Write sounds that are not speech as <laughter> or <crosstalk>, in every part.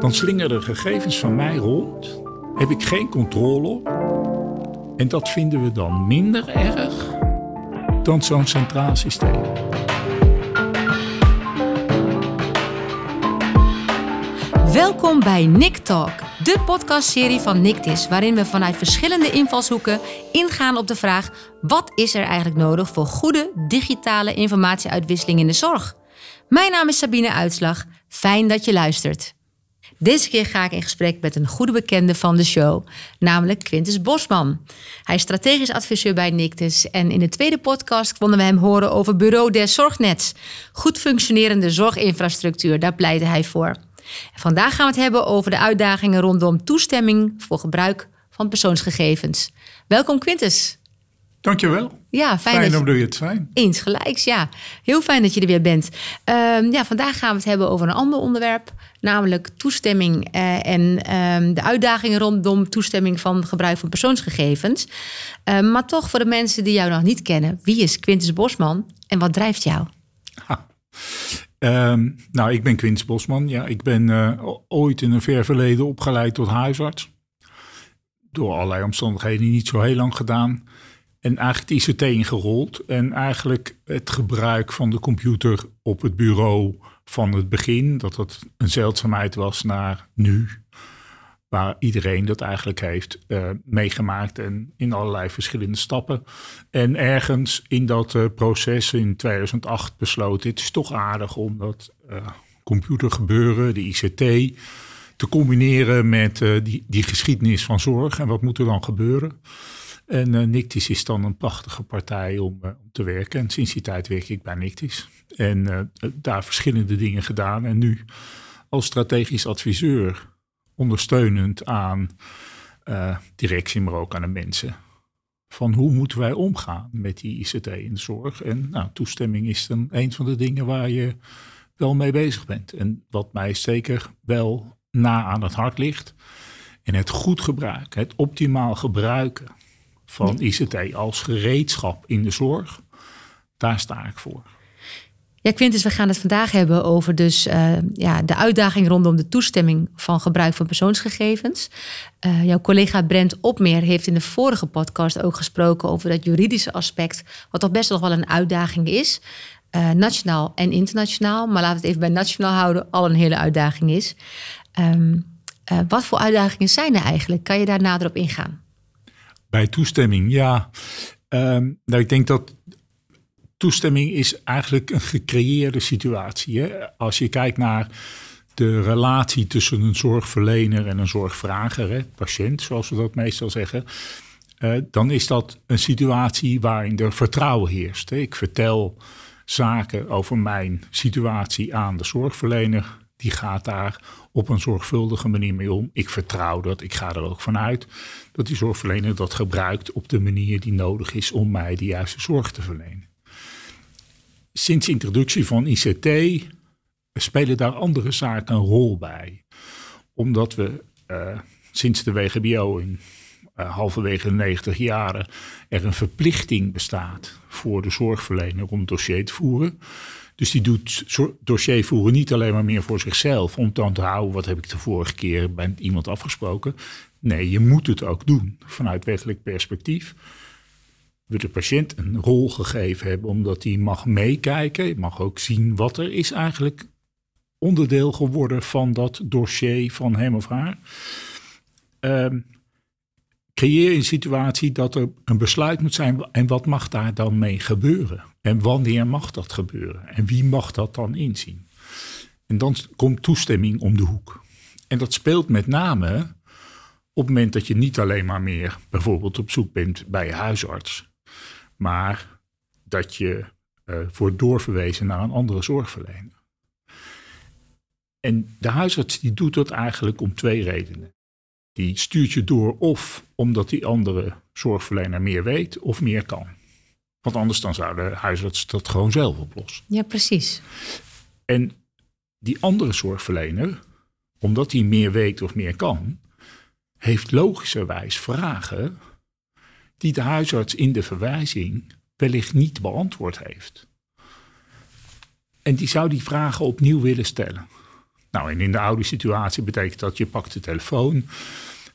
dan slingeren gegevens van mij rond, heb ik geen controle op. En dat vinden we dan minder erg dan zo'n centraal systeem. Welkom bij Nick Talk, de podcastserie van Nictis, waarin we vanuit verschillende invalshoeken ingaan op de vraag: wat is er eigenlijk nodig voor goede digitale informatieuitwisseling in de zorg? Mijn naam is Sabine Uitslag. Fijn dat je luistert. Deze keer ga ik in gesprek met een goede bekende van de show, namelijk Quintus Bosman. Hij is strategisch adviseur bij Nictus en in de tweede podcast konden we hem horen over Bureau des Zorgnets. Goed functionerende zorginfrastructuur, daar pleitte hij voor. vandaag gaan we het hebben over de uitdagingen rondom toestemming voor gebruik van persoonsgegevens. Welkom Quintus. Dankjewel. Ja, fijn, fijn dat om je het zijn. Eens gelijks, ja. Heel fijn dat je er weer bent. Ehm, ja, vandaag gaan we het hebben over een ander onderwerp, namelijk toestemming uh, en ehm, de uitdagingen rondom toestemming van gebruik van persoonsgegevens. Ehm, maar toch voor de mensen die jou nog niet kennen, wie is Quintus Bosman en wat drijft jou? nou, ik ben Quintus Bosman. Ja, ik ben uh, ooit in een ver verleden opgeleid tot huisarts. Door allerlei omstandigheden niet zo heel lang gedaan. En eigenlijk het ICT ingerold. En eigenlijk het gebruik van de computer op het bureau van het begin, dat dat een zeldzaamheid was, naar nu. Waar iedereen dat eigenlijk heeft uh, meegemaakt en in allerlei verschillende stappen. En ergens in dat uh, proces in 2008 besloten, het is toch aardig om dat uh, computergebeuren, de ICT, te combineren met die, die geschiedenis van zorg. En wat moet er dan gebeuren? En uh, Nictis is dan een prachtige partij om, uh, om, te werken. En sinds die tijd werk ik bij Nictis. En uh, daar verschillende dingen gedaan. En nu als strategisch adviseur ondersteunend aan directie, maar ook aan de mensen. Van hoe moeten wij omgaan met die ICT in de zorg? En nou, toestemming is dan een van de dingen waar je wel mee bezig bent. En wat mij zeker wel na aan het hart ligt. En het goed gebruiken, het optimaal gebruiken van ICT als gereedschap in de zorg. Daar sta ik voor. Ja, Quintus, we gaan het vandaag hebben over dus, uh, ja, de uitdaging rondom de toestemming van gebruik van persoonsgegevens. Uh, jouw collega Brent Opmeer heeft in de vorige podcast ook gesproken over dat juridische aspect, wat toch best nog wel een uitdaging is. Uh, nationaal en internationaal, maar laten we het even bij nationaal houden, al een hele uitdaging is. Um, wat voor uitdagingen zijn er eigenlijk? Kan je daar nader op ingaan? Bij toestemming, ja. Um, nou, ik denk dat toestemming is eigenlijk een gecreëerde situatie. Hè? Als je kijkt naar de relatie tussen een zorgverlener en een zorgvrager, hè, patiënt, zoals we dat meestal zeggen, uh, dan is dat een situatie waarin er vertrouwen heerst. Hè? Ik vertel zaken over mijn situatie aan de zorgverlener die gaat daar op een zorgvuldige manier mee om. Ik vertrouw dat, ik ga er ook vanuit dat die zorgverlener dat gebruikt op de manier die nodig is om mij de juiste zorg te verlenen. Sinds de introductie van ICT spelen daar andere zaken een rol bij. Omdat we uh, sinds de WGBO in uh, halverwege de 90 jaren er een verplichting bestaat voor de zorgverlener om dossier te voeren. Dus die doet dossier voeren niet alleen maar meer voor zichzelf. Om te onthouden, wat heb ik de vorige keer bij iemand afgesproken. Nee, je moet het ook doen vanuit wettelijk perspectief. We de patiënt een rol gegeven hebben omdat hij mag meekijken. Je mag ook zien wat er is eigenlijk onderdeel geworden van dat dossier van hem of haar. Um, creëer een situatie dat er een besluit moet zijn en wat mag daar dan mee gebeuren? En wanneer mag dat gebeuren? En wie mag dat dan inzien? En dan komt toestemming om de hoek. En dat speelt met name op het moment dat je niet alleen maar meer bijvoorbeeld op zoek bent bij je huisarts, maar dat je uh, wordt doorverwezen naar een andere zorgverlener. En de huisarts die doet dat eigenlijk om twee redenen. Die stuurt je door of omdat die andere zorgverlener meer weet of meer kan. Want anders dan zou de huisarts dat gewoon zelf oplossen. Ja, precies. En die andere zorgverlener, omdat hij meer weet of meer kan, heeft logischerwijs vragen die de huisarts in de verwijzing wellicht niet beantwoord heeft. En die zou die vragen opnieuw willen stellen. Nou, en in de oude situatie betekent dat je pakt de telefoon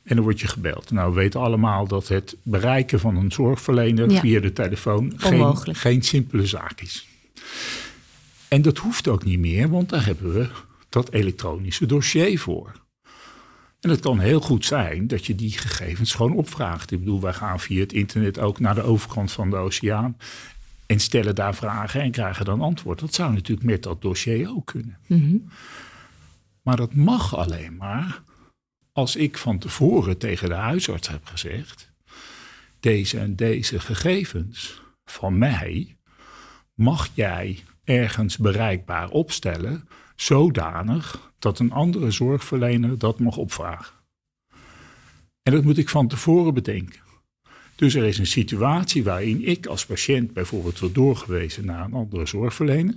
en dan word je gebeld. Nou, we weten allemaal dat het bereiken van een zorgverlener Ja. via de telefoon geen, geen simpele zaak is. En dat hoeft ook niet meer, want daar hebben we dat elektronische dossier voor. En het kan heel goed zijn dat je die gegevens gewoon opvraagt. Ik bedoel, wij gaan via het internet ook naar de overkant van de oceaan en stellen daar vragen en krijgen dan antwoord. Dat zou natuurlijk met dat dossier ook kunnen. Mhm. Maar dat mag alleen maar als ik van tevoren tegen de huisarts heb gezegd: deze en deze gegevens van mij mag jij ergens bereikbaar opstellen, zodanig dat een andere zorgverlener dat mag opvragen. En dat moet ik van tevoren bedenken. Dus er is een situatie waarin ik als patiënt bijvoorbeeld wordt doorgewezen naar een andere zorgverlener.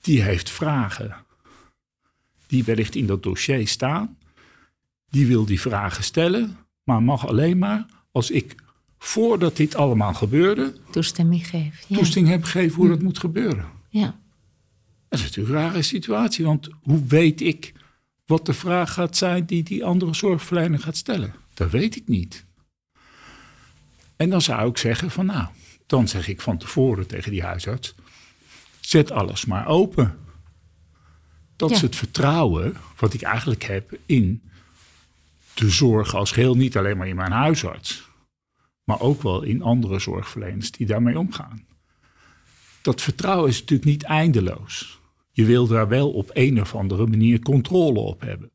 Die heeft vragen die wellicht in dat dossier staan. Die wil die vragen stellen, maar mag alleen maar als ik voordat dit allemaal gebeurde, Toestemming geven. Ja. toestemming heb gegeven hoe dat moet gebeuren. ja. Dat is natuurlijk een rare situatie, want hoe weet ik wat de vraag gaat zijn die die andere zorgverlener gaat stellen? Dat weet ik niet. En dan zou ik zeggen van nou, dan zeg ik van tevoren tegen die huisarts, zet alles maar open. Dat Ja. is het vertrouwen wat ik eigenlijk heb in de zorg als geheel, niet alleen maar in mijn huisarts, maar ook wel in andere zorgverleners die daarmee omgaan. Dat vertrouwen is natuurlijk niet eindeloos. Je wil daar wel op een of andere manier controle op hebben.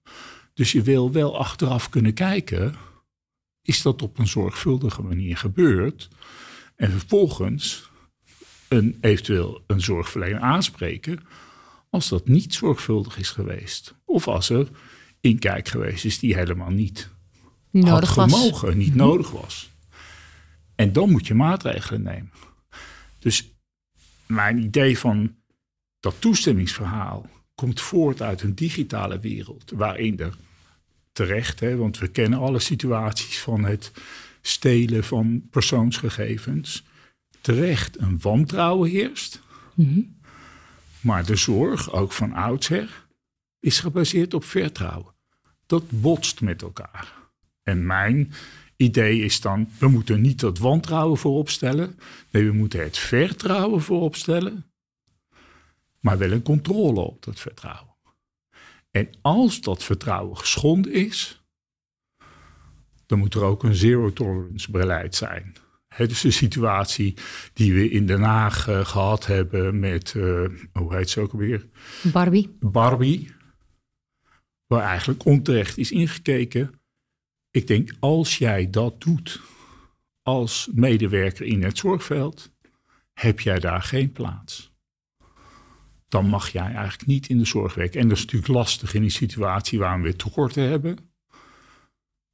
Dus je wil wel achteraf kunnen kijken, is dat op een zorgvuldige manier gebeurd? En vervolgens een, eventueel een zorgverlener aanspreken als dat niet zorgvuldig is geweest. Of als er inkijk geweest is die helemaal niet had nodig was. niet nodig was. En dan moet je maatregelen nemen. Dus mijn idee van dat toestemmingsverhaal komt voort uit een digitale wereld, waarin er terecht, hè, want we kennen alle situaties van het stelen van persoonsgegevens, terecht een wantrouwen heerst. Mhm. Maar de zorg, ook van oudsher, is gebaseerd op vertrouwen. Dat botst met elkaar. En mijn idee is dan, we moeten niet dat wantrouwen voorop stellen. Nee, we moeten het vertrouwen voorop stellen. Maar wel een controle op dat vertrouwen. En als dat vertrouwen geschonden is, dan moet er ook een zero tolerance beleid zijn. Het is een situatie die we in Den Haag eh, gehad hebben met, eh, hoe heet ze ook alweer? Barbie. Barbie, waar eigenlijk onterecht is ingekeken. Ik denk, als jij dat doet als medewerker in het zorgveld, heb jij daar geen plaats. Dan mag jij eigenlijk niet in de zorg werken. En dat is natuurlijk lastig in die situatie waar we weer tekorten hebben.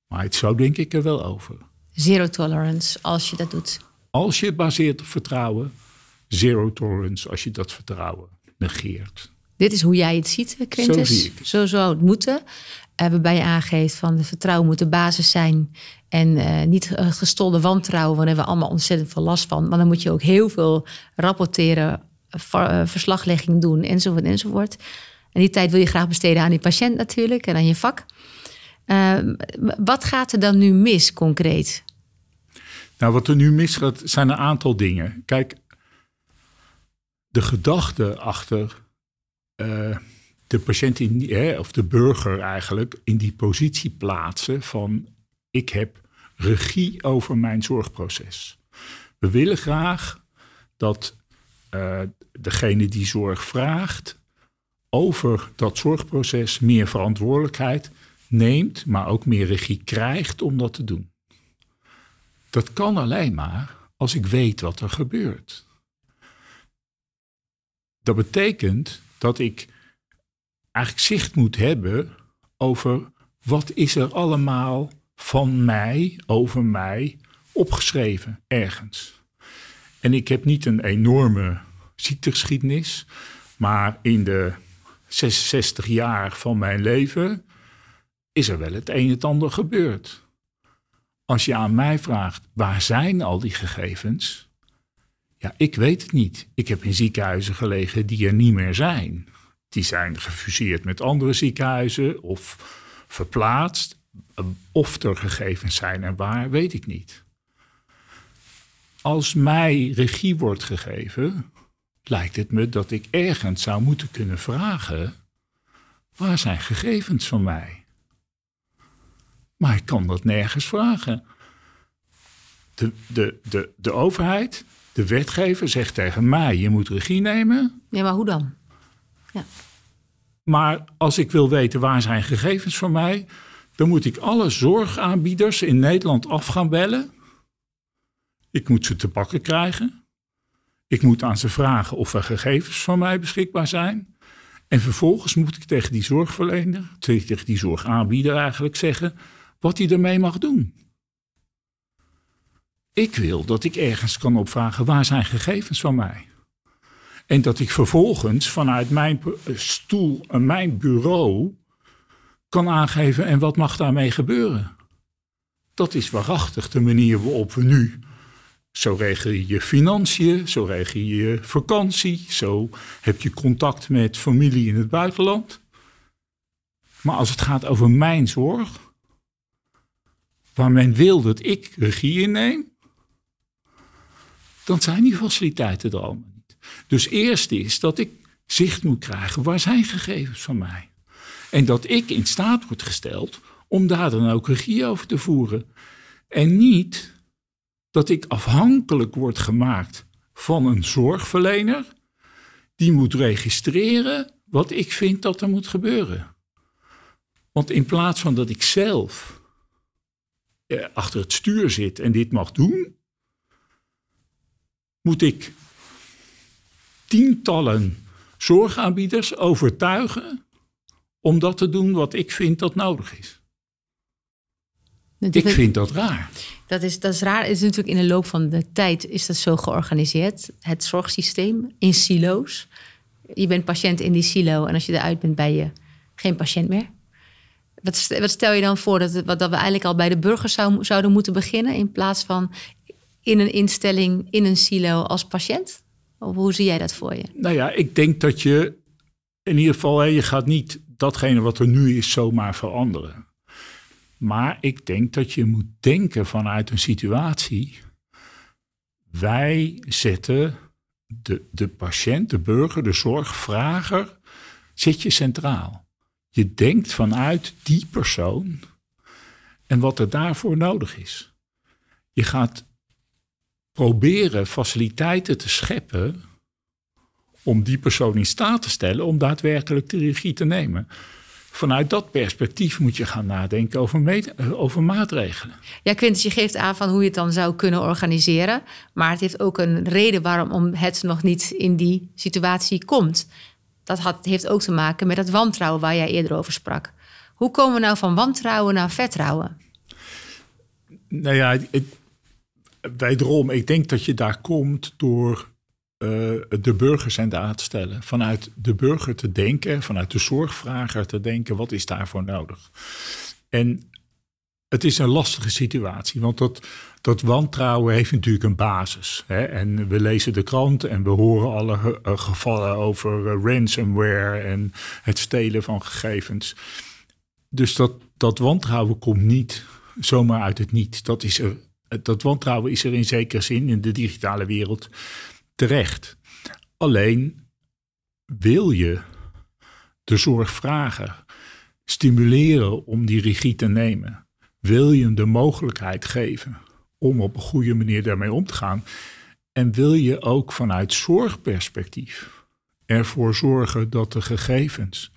Maar het zou denk ik er wel over. Zero tolerance als je dat doet. Als je het baseert op vertrouwen, zero tolerance als je dat vertrouwen negeert. Dit is hoe jij het ziet, eh, Quintus. Zo zie. Zo zou het moeten. Eh, waarbij je aangeeft van het vertrouwen moet de basis zijn. En eh, niet gestolde wantrouwen, want daar hebben we allemaal ontzettend veel last van. Maar dan moet je ook heel veel rapporteren, ver- verslaglegging doen, enzovoort, enzovoort. En die tijd wil je graag besteden aan die patiënt natuurlijk en aan je vak. Eh, wat gaat er dan nu mis concreet? Nou, wat er nu misgaat, zijn een aantal dingen. Kijk, de gedachte achter eh, de patiënt, in, of de burger eigenlijk, in die positie plaatsen van ik heb regie over mijn zorgproces. We willen graag dat eh, degene die zorg vraagt over dat zorgproces meer verantwoordelijkheid neemt, maar ook meer regie krijgt om dat te doen. Dat kan alleen maar als ik weet wat er gebeurt. Dat betekent dat ik eigenlijk zicht moet hebben over wat is er allemaal van mij, over mij, opgeschreven ergens. En ik heb niet een enorme ziektegeschiedenis, maar in de 66 jaar van mijn leven is er wel het een en het ander gebeurd. Als je aan mij vraagt, waar zijn al die gegevens? Ja, ik weet het niet. Ik heb in ziekenhuizen gelegen die er niet meer zijn. Die zijn gefuseerd met andere ziekenhuizen of verplaatst. Of er gegevens zijn en waar, weet ik niet. Als mij regie wordt gegeven, lijkt het me dat ik ergens zou moeten kunnen vragen: waar zijn gegevens van mij? Maar ik kan dat nergens vragen. De, de, de, de overheid, de wetgever zegt tegen mij: je moet regie nemen. Ja, maar hoe dan? Ja. Maar als ik wil weten waar zijn gegevens van mij, dan moet ik alle zorgaanbieders in Nederland af gaan bellen. Ik moet ze te pakken krijgen. Ik moet aan ze vragen of er gegevens van mij beschikbaar zijn. En vervolgens moet ik tegen die zorgverlener, tegen die zorgaanbieder eigenlijk zeggen wat hij ermee mag doen. Ik wil dat ik ergens kan opvragen waar zijn gegevens van mij. En dat ik vervolgens vanuit mijn stoel en mijn bureau kan aangeven en wat mag daarmee gebeuren. Dat is waarachtig de manier waarop we nu. Zo regel je je financiën, zo regel je je vakantie, zo heb je contact met familie in het buitenland. Maar als het gaat over mijn zorg, waar men wil dat ik regie inneem, dan zijn die faciliteiten er allemaal niet. Dus eerst is dat ik zicht moet krijgen waar zijn gegevens van mij. En dat ik in staat word gesteld om daar dan ook regie over te voeren. En niet dat ik afhankelijk word gemaakt van een zorgverlener die moet registreren wat ik vind dat er moet gebeuren. Want in plaats van dat ik zelf eh, achter het stuur zit en dit mag doen, moet ik tientallen zorgaanbieders overtuigen om dat te doen wat ik vind dat nodig is. ik vind dat raar. Dat is, dat is raar. Het is natuurlijk in de loop van de tijd is dat zo georganiseerd. Het zorgsysteem in silo's. Je bent patiënt in die silo en als je eruit bent ben je geen patiënt meer. Wat, wat stel je dan voor dat, dat we eigenlijk al bij de burgers zou, zouden moeten beginnen in plaats van in een instelling, in een silo als patiënt? Hoe zie jij dat voor je? Nou ja, ik denk dat je in ieder geval, je gaat niet datgene wat er nu is zomaar veranderen. Maar ik denk dat je moet denken vanuit een situatie. Wij zetten de, de patiënt, de burger, de zorgvrager, zit je centraal. Je denkt vanuit die persoon en wat er daarvoor nodig is. Je gaat proberen faciliteiten te scheppen om die persoon in staat te stellen om daadwerkelijk de regie te nemen. Vanuit dat perspectief moet je gaan nadenken over, over maatregelen. Ja, Quintus, je geeft aan van hoe je het dan zou kunnen organiseren. Maar het heeft ook een reden waarom het nog niet in die situatie komt. Dat had, heeft ook te maken met dat wantrouwen waar jij eerder over sprak. Hoe komen we nou van wantrouwen naar vertrouwen? Nou ja, ik, wederom, ik denk dat je daar komt door uh, de burger centraal te stellen. Vanuit de burger te denken, vanuit de zorgvrager te denken, wat is daarvoor nodig? En het is een lastige situatie, want dat, dat wantrouwen heeft natuurlijk een basis. Hè? En we lezen de krant en we horen alle uh, gevallen over uh, ransomware en het stelen van gegevens. Dus dat, dat wantrouwen komt niet zomaar uit het niet. Dat, is er, dat wantrouwen is er in zekere zin in de digitale wereld terecht. Alleen wil je de zorgvrager stimuleren om die regie te nemen. Wil je hem de mogelijkheid geven om op een goede manier daarmee om te gaan. En wil je ook vanuit zorgperspectief ervoor zorgen dat de gegevens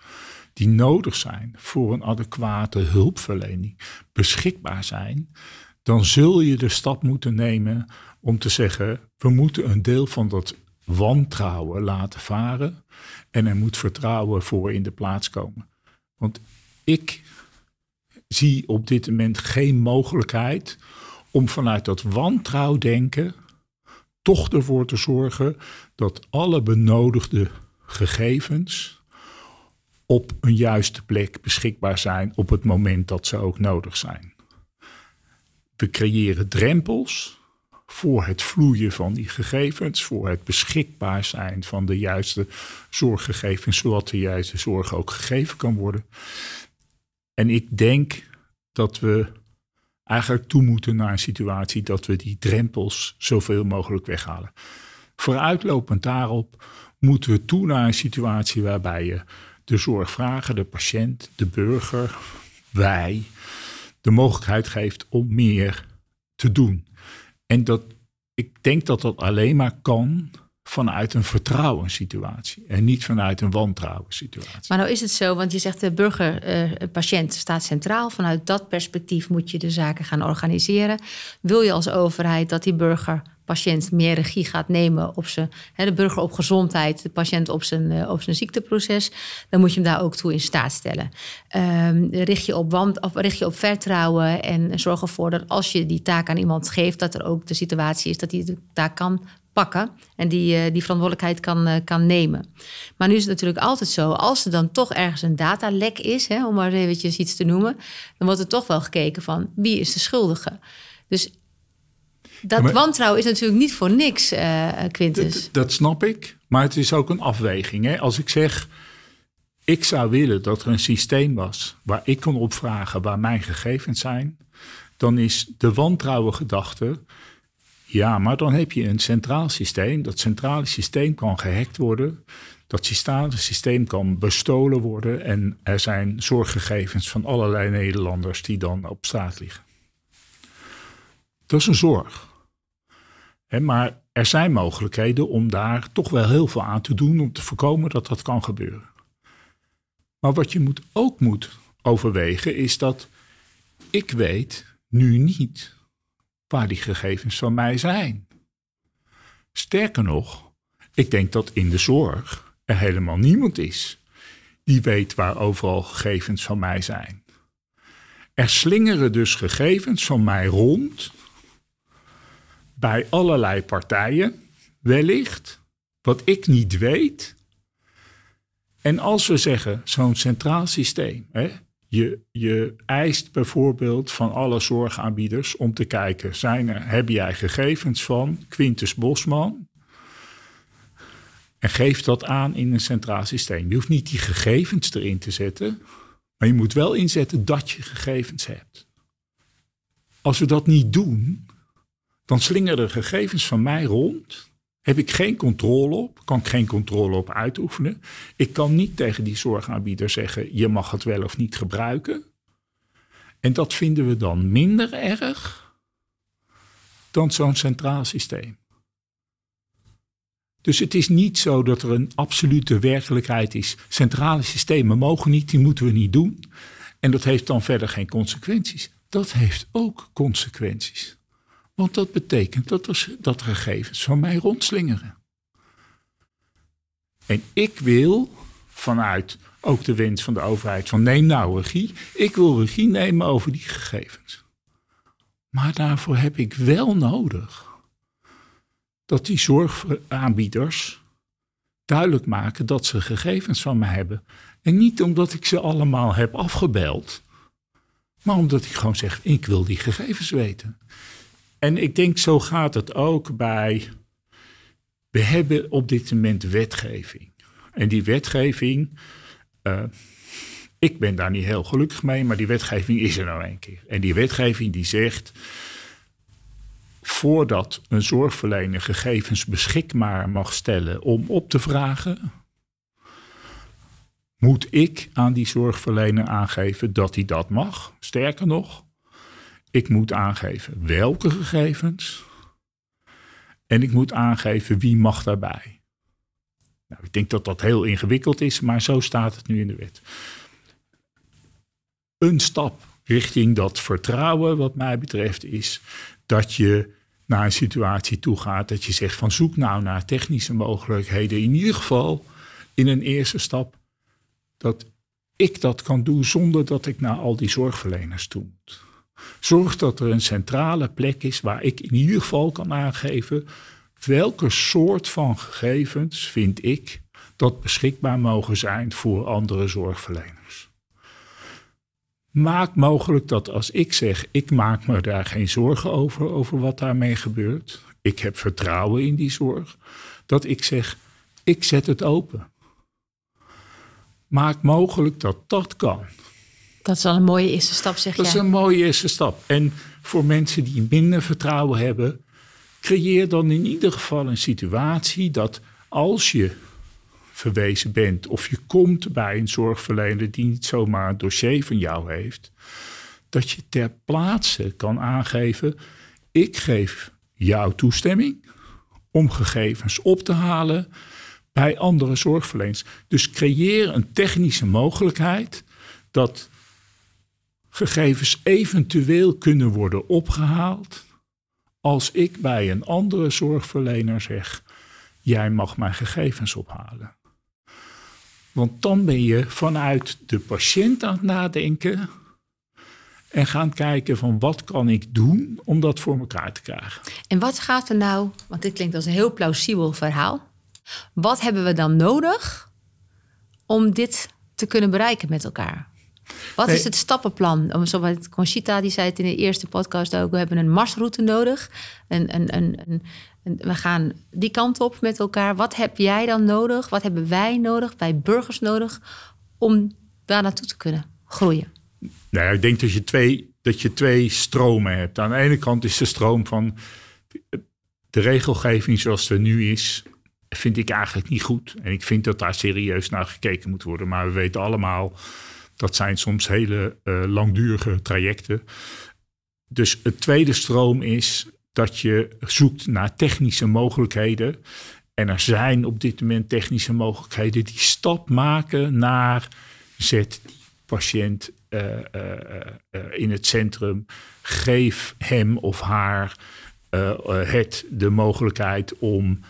die nodig zijn voor een adequate hulpverlening beschikbaar zijn, dan zul je de stap moeten nemen om te zeggen, we moeten een deel van dat wantrouwen laten varen en er moet vertrouwen voor in de plaats komen. Want ik zie op dit moment geen mogelijkheid om vanuit dat wantrouwdenken toch ervoor te zorgen dat alle benodigde gegevens op een juiste plek beschikbaar zijn op het moment dat ze ook nodig zijn. We creëren drempels voor het vloeien van die gegevens, voor het beschikbaar zijn van de juiste zorggegevens, zodat de juiste zorg ook gegeven kan worden. En ik denk dat we eigenlijk toe moeten naar een situatie dat we die drempels zoveel mogelijk weghalen. Vooruitlopend daarop moeten we toe naar een situatie waarbij je de zorgvrager, de patiënt, de burger, wij, de mogelijkheid geeft om meer te doen. En dat, ik denk dat dat alleen maar kan vanuit een vertrouwenssituatie en niet vanuit een wantrouwenssituatie. Maar nou is het zo, want je zegt de burger-patiënt uh, staat centraal. Vanuit dat perspectief moet je de zaken gaan organiseren. Wil je als overheid dat die burger patiënt meer regie gaat nemen op zijn, hè, de burger op gezondheid, de patiënt op zijn, uh, op zijn ziekteproces, dan moet je hem daar ook toe in staat stellen. Um, richt, je op want, of richt je op vertrouwen en zorg ervoor dat als je die taak aan iemand geeft, dat er ook de situatie is dat hij de taak kan pakken en die, uh, die verantwoordelijkheid kan, uh, kan nemen. Maar nu is het natuurlijk altijd zo, als er dan toch ergens een datalek is, hè, om maar eventjes iets te noemen, dan wordt er toch wel gekeken van wie is de schuldige. Dus dat ja, wantrouwen is natuurlijk niet voor niks, uh, Quintus. Dat snap ik, maar het is ook een afweging. Hè? Als ik zeg, ik zou willen dat er een systeem was waar ik kon opvragen waar mijn gegevens zijn, dan is de wantrouwen gedachte, ja, maar dan heb je een centraal systeem. Dat centrale systeem kan gehackt worden. Dat systeem kan bestolen worden. En er zijn zorggegevens van allerlei Nederlanders die dan op straat liggen. Dat is een zorg. maar er zijn mogelijkheden om daar toch wel heel veel aan te doen om te voorkomen dat dat kan gebeuren. Maar wat je moet, ook moet overwegen is dat ik weet nu niet waar die gegevens van mij zijn. Sterker nog, ik denk dat in de zorg er helemaal niemand is die weet waar overal gegevens van mij zijn. Er slingeren dus gegevens van mij rond bij allerlei partijen, wellicht, wat ik niet weet. En als we zeggen, zo'n centraal systeem, hè, je, je eist bijvoorbeeld van alle zorgaanbieders om te kijken, zijn er, heb jij gegevens van Quintus Bosman? En geef dat aan in een centraal systeem. Je hoeft niet die gegevens erin te zetten, maar je moet wel inzetten dat je gegevens hebt. Als we dat niet doen, dan slingeren gegevens van mij rond. Heb ik geen controle op, kan ik geen controle op uitoefenen. Ik kan niet tegen die zorgaanbieder zeggen: je mag het wel of niet gebruiken. En dat vinden we dan minder erg dan zo'n centraal systeem. Dus het is niet zo dat er een absolute werkelijkheid is. Centrale systemen mogen niet, die moeten we niet doen. En dat heeft dan verder geen consequenties. Dat heeft ook consequenties. Want dat betekent dat er, dat gegevens van mij rondslingeren. En ik wil vanuit ook de wens van de overheid van neem nou regie. Ik wil regie nemen over die gegevens. Maar daarvoor heb ik wel nodig dat die zorgaanbieders duidelijk maken dat ze gegevens van me hebben. En niet omdat ik ze allemaal heb afgebeld, maar omdat ik gewoon zeg: ik wil die gegevens weten. En ik denk, zo gaat het ook bij. We hebben op dit moment wetgeving. En die wetgeving. Uh, ik ben daar niet heel gelukkig mee, maar die wetgeving is er nou een keer. En die wetgeving die zegt. Voordat een zorgverlener gegevens beschikbaar mag stellen om op te vragen, moet ik aan die zorgverlener aangeven dat hij dat mag. Sterker nog, ik moet aangeven welke gegevens. En ik moet aangeven wie mag daarbij. Nou, ik denk dat dat heel ingewikkeld is, maar zo staat het nu in de wet. Een stap richting dat vertrouwen, wat mij betreft, is dat je naar een situatie toe gaat dat je zegt van zoek nou naar technische mogelijkheden. In ieder geval in een eerste stap dat ik dat kan doen zonder dat ik naar al die zorgverleners toe moet. Zorg dat er een centrale plek is waar ik in ieder geval kan aangeven welke soort van gegevens vind ik dat beschikbaar mogen zijn voor andere zorgverleners. Maak mogelijk dat als ik zeg, ik maak me daar geen zorgen over, over wat daarmee gebeurt. ik heb vertrouwen in die zorg, dat ik zeg, ik zet het open. Maak mogelijk dat dat kan. Dat is al een mooie eerste stap, zeg Dat is een mooie eerste stap. En voor mensen die minder vertrouwen hebben, creëer dan in ieder geval een situatie dat als je verwezen bent of je komt bij een zorgverlener die niet zomaar een dossier van jou heeft, dat je ter plaatse kan aangeven: ik geef jouw toestemming om gegevens op te halen bij andere zorgverleners. Dus creëer een technische mogelijkheid dat gegevens eventueel kunnen worden opgehaald als ik bij een andere zorgverlener zeg: jij mag mijn gegevens ophalen. Want dan ben je vanuit de patiënt aan het nadenken en gaan kijken van wat kan ik doen om dat voor elkaar te krijgen. En wat gaat er nou, want dit klinkt als een heel plausibel verhaal. Wat hebben we dan nodig om dit te kunnen bereiken met elkaar? Wat is het stappenplan? Zoals Conchita die zei het in de eerste podcast ook. We hebben een marsroute nodig. Een, een, een, een, we gaan die kant op met elkaar. Wat heb jij dan nodig? Wat hebben wij nodig, bij burgers nodig, om daar naartoe te kunnen groeien? Nou ja, ik denk dat je, twee, dat je twee stromen hebt. Aan de ene kant is de stroom van de regelgeving zoals het er nu is, vind ik eigenlijk niet goed. En ik vind dat daar serieus naar gekeken moet worden. Maar we weten allemaal, dat zijn soms hele uh, langdurige trajecten. Dus het tweede stroom is dat je zoekt naar technische mogelijkheden. En er zijn op dit moment technische mogelijkheden die stap maken naar zet die patiënt uh, uh, in het centrum. Geef hem of haar het de mogelijkheid om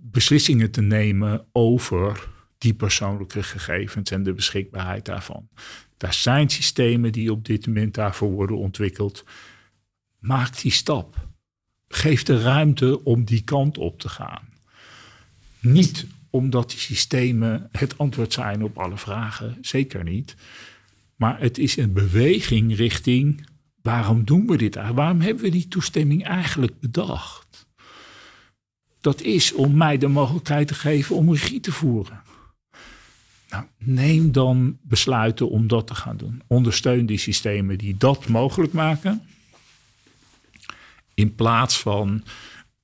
beslissingen te nemen over die persoonlijke gegevens en de beschikbaarheid daarvan. Daar zijn systemen die op dit moment daarvoor worden ontwikkeld. Maak die stap. Geef de ruimte om die kant op te gaan. Niet omdat die systemen het antwoord zijn op alle vragen, zeker niet. Maar het is een beweging richting waarom doen we dit? Waarom hebben we die toestemming eigenlijk bedacht? Dat is om mij de mogelijkheid te geven om regie te voeren. Nou, neem dan besluiten om dat te gaan doen. Ondersteun die systemen die dat mogelijk maken. In plaats van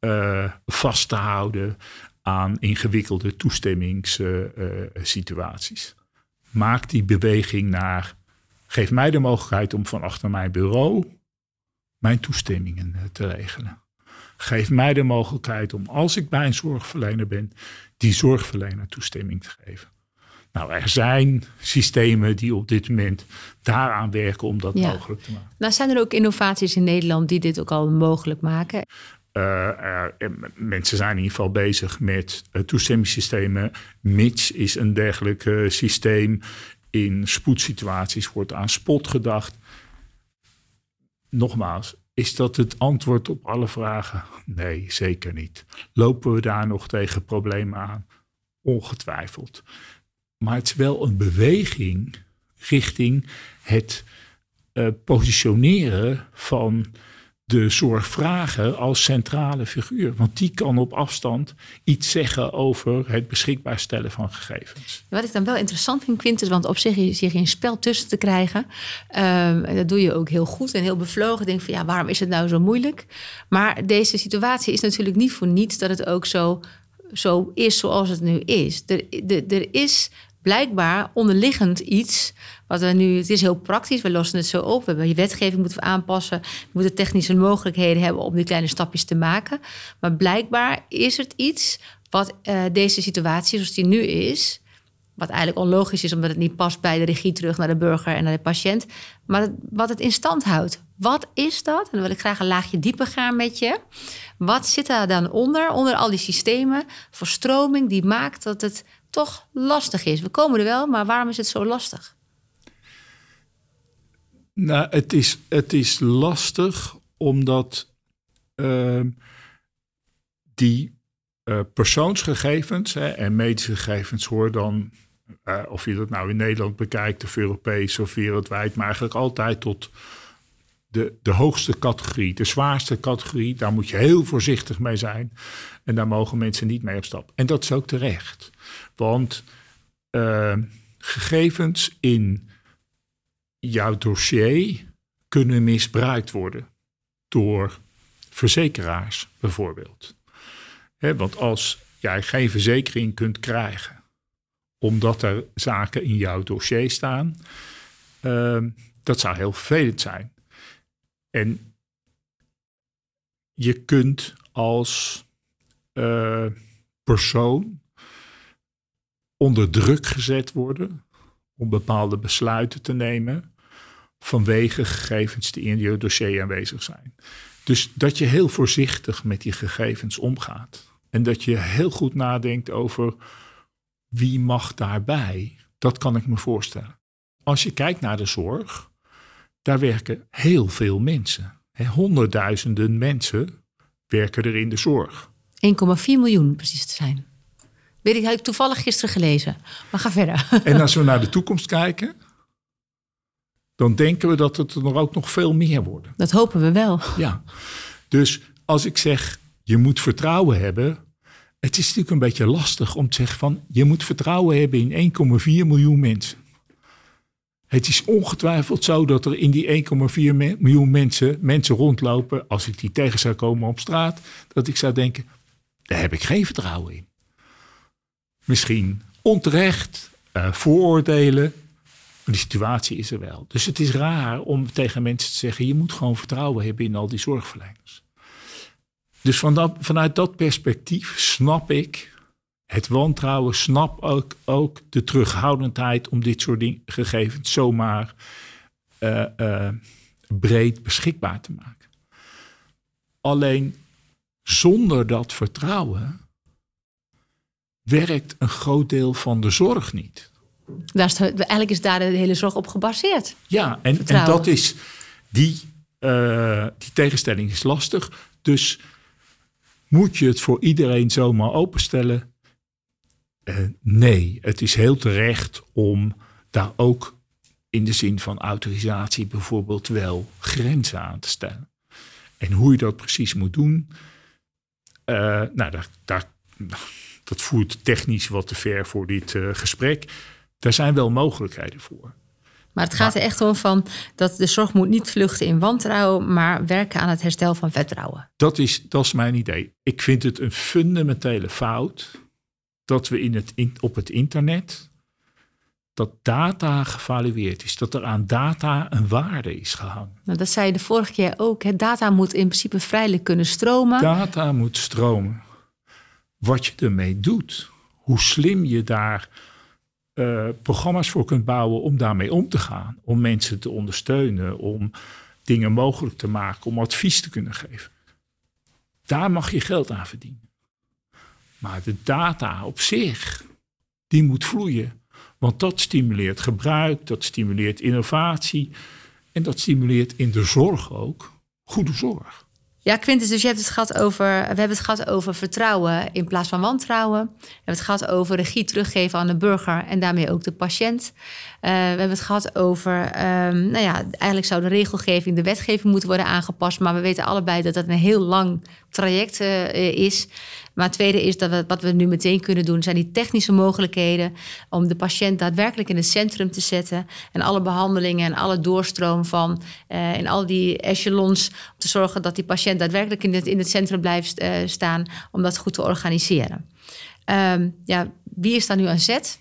uh, vast te houden aan ingewikkelde toestemmingssituaties. Maak die beweging naar. Geef mij de mogelijkheid om van achter mijn bureau mijn toestemmingen eh, te regelen. Geef mij de mogelijkheid om, als ik bij een zorgverlener ben, die zorgverlener toestemming te geven. Nou, er zijn systemen die op dit moment daaraan werken om dat mogelijk te maken. Nou, zijn er ook innovaties in Nederland die dit ook al mogelijk maken? Uh, mensen zijn in ieder geval bezig met uh, toestemmingssystemen. MITS is een dergelijk systeem. In spoedsituaties wordt aan spot gedacht. Nogmaals, is dat het antwoord op alle vragen? Nee, zeker niet. Lopen we daar nog tegen problemen aan? Ongetwijfeld. Maar het is wel een beweging richting het uh, positioneren van de zorgvrager als centrale figuur. Want die kan op afstand iets zeggen over het beschikbaar stellen van gegevens. Wat ik dan wel interessant vind, Quintus, want op zich is hier geen spel tussen te krijgen. Um, dat doe je ook heel goed en heel bevlogen. Denk van ja, waarom is het nou zo moeilijk? Maar deze situatie is natuurlijk niet voor niets dat het ook zo, zo is zoals het nu is. Er, er is blijkbaar onderliggend iets. Wat we nu, het is heel praktisch, we lossen het zo op. We hebben je wetgeving moeten we aanpassen. We moeten technische mogelijkheden hebben om die kleine stapjes te maken. Maar blijkbaar is het iets wat uh, deze situatie zoals die nu is, wat eigenlijk onlogisch is, omdat het niet past bij de regie terug naar de burger en naar de patiënt. Maar wat het in stand houdt. Wat is dat? En dan wil ik graag een laagje dieper gaan met je. Wat zit daar dan onder, onder al die systemen, verstroming die maakt dat het toch lastig is. We komen er wel, maar waarom is het zo lastig? Nou, het is, het is lastig omdat uh, die uh, persoonsgegevens hè, en medische gegevens hoor dan, uh, of je dat nou in Nederland bekijkt of Europees of wereldwijd, maar eigenlijk altijd tot de, de hoogste categorie, de zwaarste categorie. Daar moet je heel voorzichtig mee zijn. En daar mogen mensen niet mee op stap. En dat is ook terecht. Want uh, gegevens in jouw dossier kunnen misbruikt worden door verzekeraars bijvoorbeeld. want als jij geen verzekering kunt krijgen, omdat er zaken in jouw dossier staan, uh, dat zou heel vervelend zijn. En je kunt als uh, persoon onder druk gezet worden om bepaalde besluiten te nemen vanwege gegevens die in je dossier aanwezig zijn. Dus dat je heel voorzichtig met die gegevens omgaat. En dat je heel goed nadenkt over wie mag daarbij. Dat kan ik me voorstellen. Als je kijkt naar de zorg, daar werken heel veel mensen. Honderdduizenden mensen werken er in de zorg. 1,4 miljoen precies te zijn. Weet ik, heb ik toevallig gisteren gelezen. Maar ga verder. En als we <laughs> naar de toekomst kijken, dan denken we dat het er ook nog veel meer worden. Dat hopen we wel. Ja, dus als ik zeg je moet vertrouwen hebben, het is natuurlijk een beetje lastig om te zeggen van je moet vertrouwen hebben in 1,4 miljoen mensen. Het is ongetwijfeld zo dat er in die 1,4 miljoen mensen mensen rondlopen, als ik die tegen zou komen op straat, dat ik zou denken, daar heb ik geen vertrouwen in. Misschien onterecht, uh, vooroordelen, maar die situatie is er wel. Dus het is raar om tegen mensen te zeggen: je moet gewoon vertrouwen hebben in al die zorgverleners. Dus van dat, vanuit dat perspectief snap ik het wantrouwen, snap ook, ook de terughoudendheid om dit soort ding, gegevens zomaar uh, uh, breed beschikbaar te maken. Alleen zonder dat vertrouwen werkt een groot deel van de zorg niet. Daar is eigenlijk is daar de hele zorg op gebaseerd. Ja, en, en dat is die, uh, die tegenstelling is lastig. Dus moet je het voor iedereen zomaar openstellen? Uh, nee, het is heel terecht om daar ook in de zin van autorisatie bijvoorbeeld wel grenzen aan te stellen. En hoe je dat precies moet doen, uh, nou, daar, daar, dat voert technisch wat te ver voor dit uh, gesprek. Daar zijn wel mogelijkheden voor. Maar het gaat er echt om van dat de zorg moet niet vluchten in wantrouwen, maar werken aan het herstel van vertrouwen. Dat is, dat is mijn idee. Ik vind het een fundamentele fout dat we in het, in, op het internet dat data gevalueerd is, dat er aan data een waarde is gehangen. Nou, dat zei je de vorige keer ook. Hè? Data moet in principe vrijelijk kunnen stromen. Data moet stromen. Wat je ermee doet, hoe slim je daar uh, programma's voor kunt bouwen om daarmee om te gaan. Om mensen te ondersteunen, om dingen mogelijk te maken, om advies te kunnen geven. Daar mag je geld aan verdienen. Maar de data op zich, die moet vloeien. Want dat stimuleert gebruik, dat stimuleert innovatie en dat stimuleert in de zorg ook goede zorg. Ja, Quintus, dus je hebt het gehad over, we hebben het gehad over vertrouwen in plaats van wantrouwen. We hebben het gehad over regie teruggeven aan de burger en daarmee ook de patiënt. Uh, we hebben het gehad over, um, nou ja, eigenlijk zou de regelgeving, de wetgeving moeten worden aangepast. Maar we weten allebei dat dat een heel lang traject uh, is. Maar het tweede is dat wat we nu meteen kunnen doen, zijn die technische mogelijkheden om de patiënt daadwerkelijk in het centrum te zetten. En alle behandelingen en alle doorstroom van uh, in al die echelons. Om te zorgen dat die patiënt daadwerkelijk in het, in het centrum blijft staan om dat goed te organiseren. Um, ja, wie is daar nu aan zet?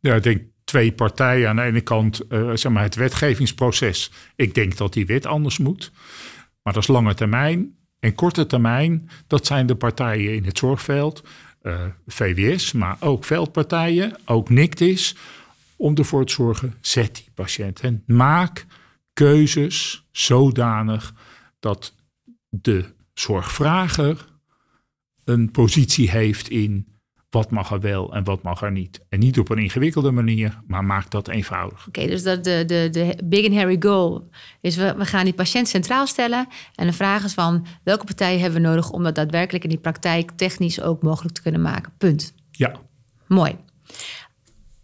Ja, ik denk twee partijen. Aan de ene kant uh, zeg maar het wetgevingsproces. Ik denk dat die wet anders moet. Maar dat is lange termijn. En korte termijn, dat zijn de partijen in het zorgveld, eh, VWS, maar ook veldpartijen, ook NICTIS, om ervoor te zorgen, zet die patiënt en maak keuzes zodanig dat de zorgvrager een positie heeft in wat mag er wel en wat mag er niet. En niet op een ingewikkelde manier, maar maak dat eenvoudig. Oké, dus dat de, de, de big and hairy goal is we, we gaan die patiënt centraal stellen. En de vraag is van welke partijen hebben we nodig om dat daadwerkelijk in die praktijk technisch ook mogelijk te kunnen maken. Punt. Ja. Mooi.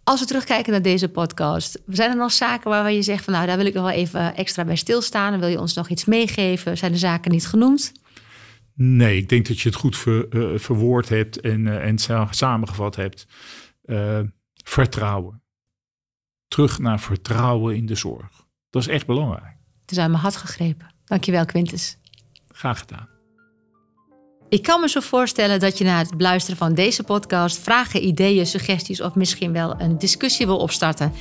Als we terugkijken naar deze podcast, zijn er nog zaken waar je zegt van nou, daar wil ik nog wel even extra bij stilstaan. En wil je ons nog iets meegeven? Zijn de zaken niet genoemd? Nee, ik denk dat je het goed ver, uh, verwoord hebt en, uh, en samengevat hebt. Uh, vertrouwen. Terug naar vertrouwen in de zorg. Dat is echt belangrijk. Het is aan mijn hart gegrepen. Dankjewel, Quintus. Graag gedaan. Ik kan me zo voorstellen dat je na het beluisteren van deze podcast vragen, ideeën, suggesties of misschien wel een discussie wil opstarten.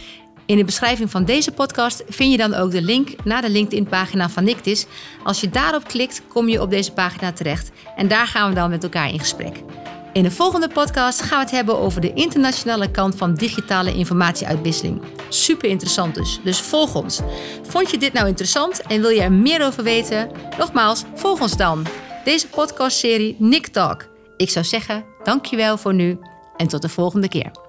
In de beschrijving van deze podcast vind je dan ook de link naar de LinkedIn-pagina van Nictis. Als je daarop klikt, kom je op deze pagina terecht en daar gaan we dan met elkaar in gesprek. In de volgende podcast gaan we het hebben over de internationale kant van digitale informatieuitwisseling. Super interessant dus, dus volg ons. Vond je dit nou interessant en wil je er meer over weten? Nogmaals, volg ons dan. Deze podcastserie Nick Talk. Ik zou zeggen, dankjewel voor nu en tot de volgende keer.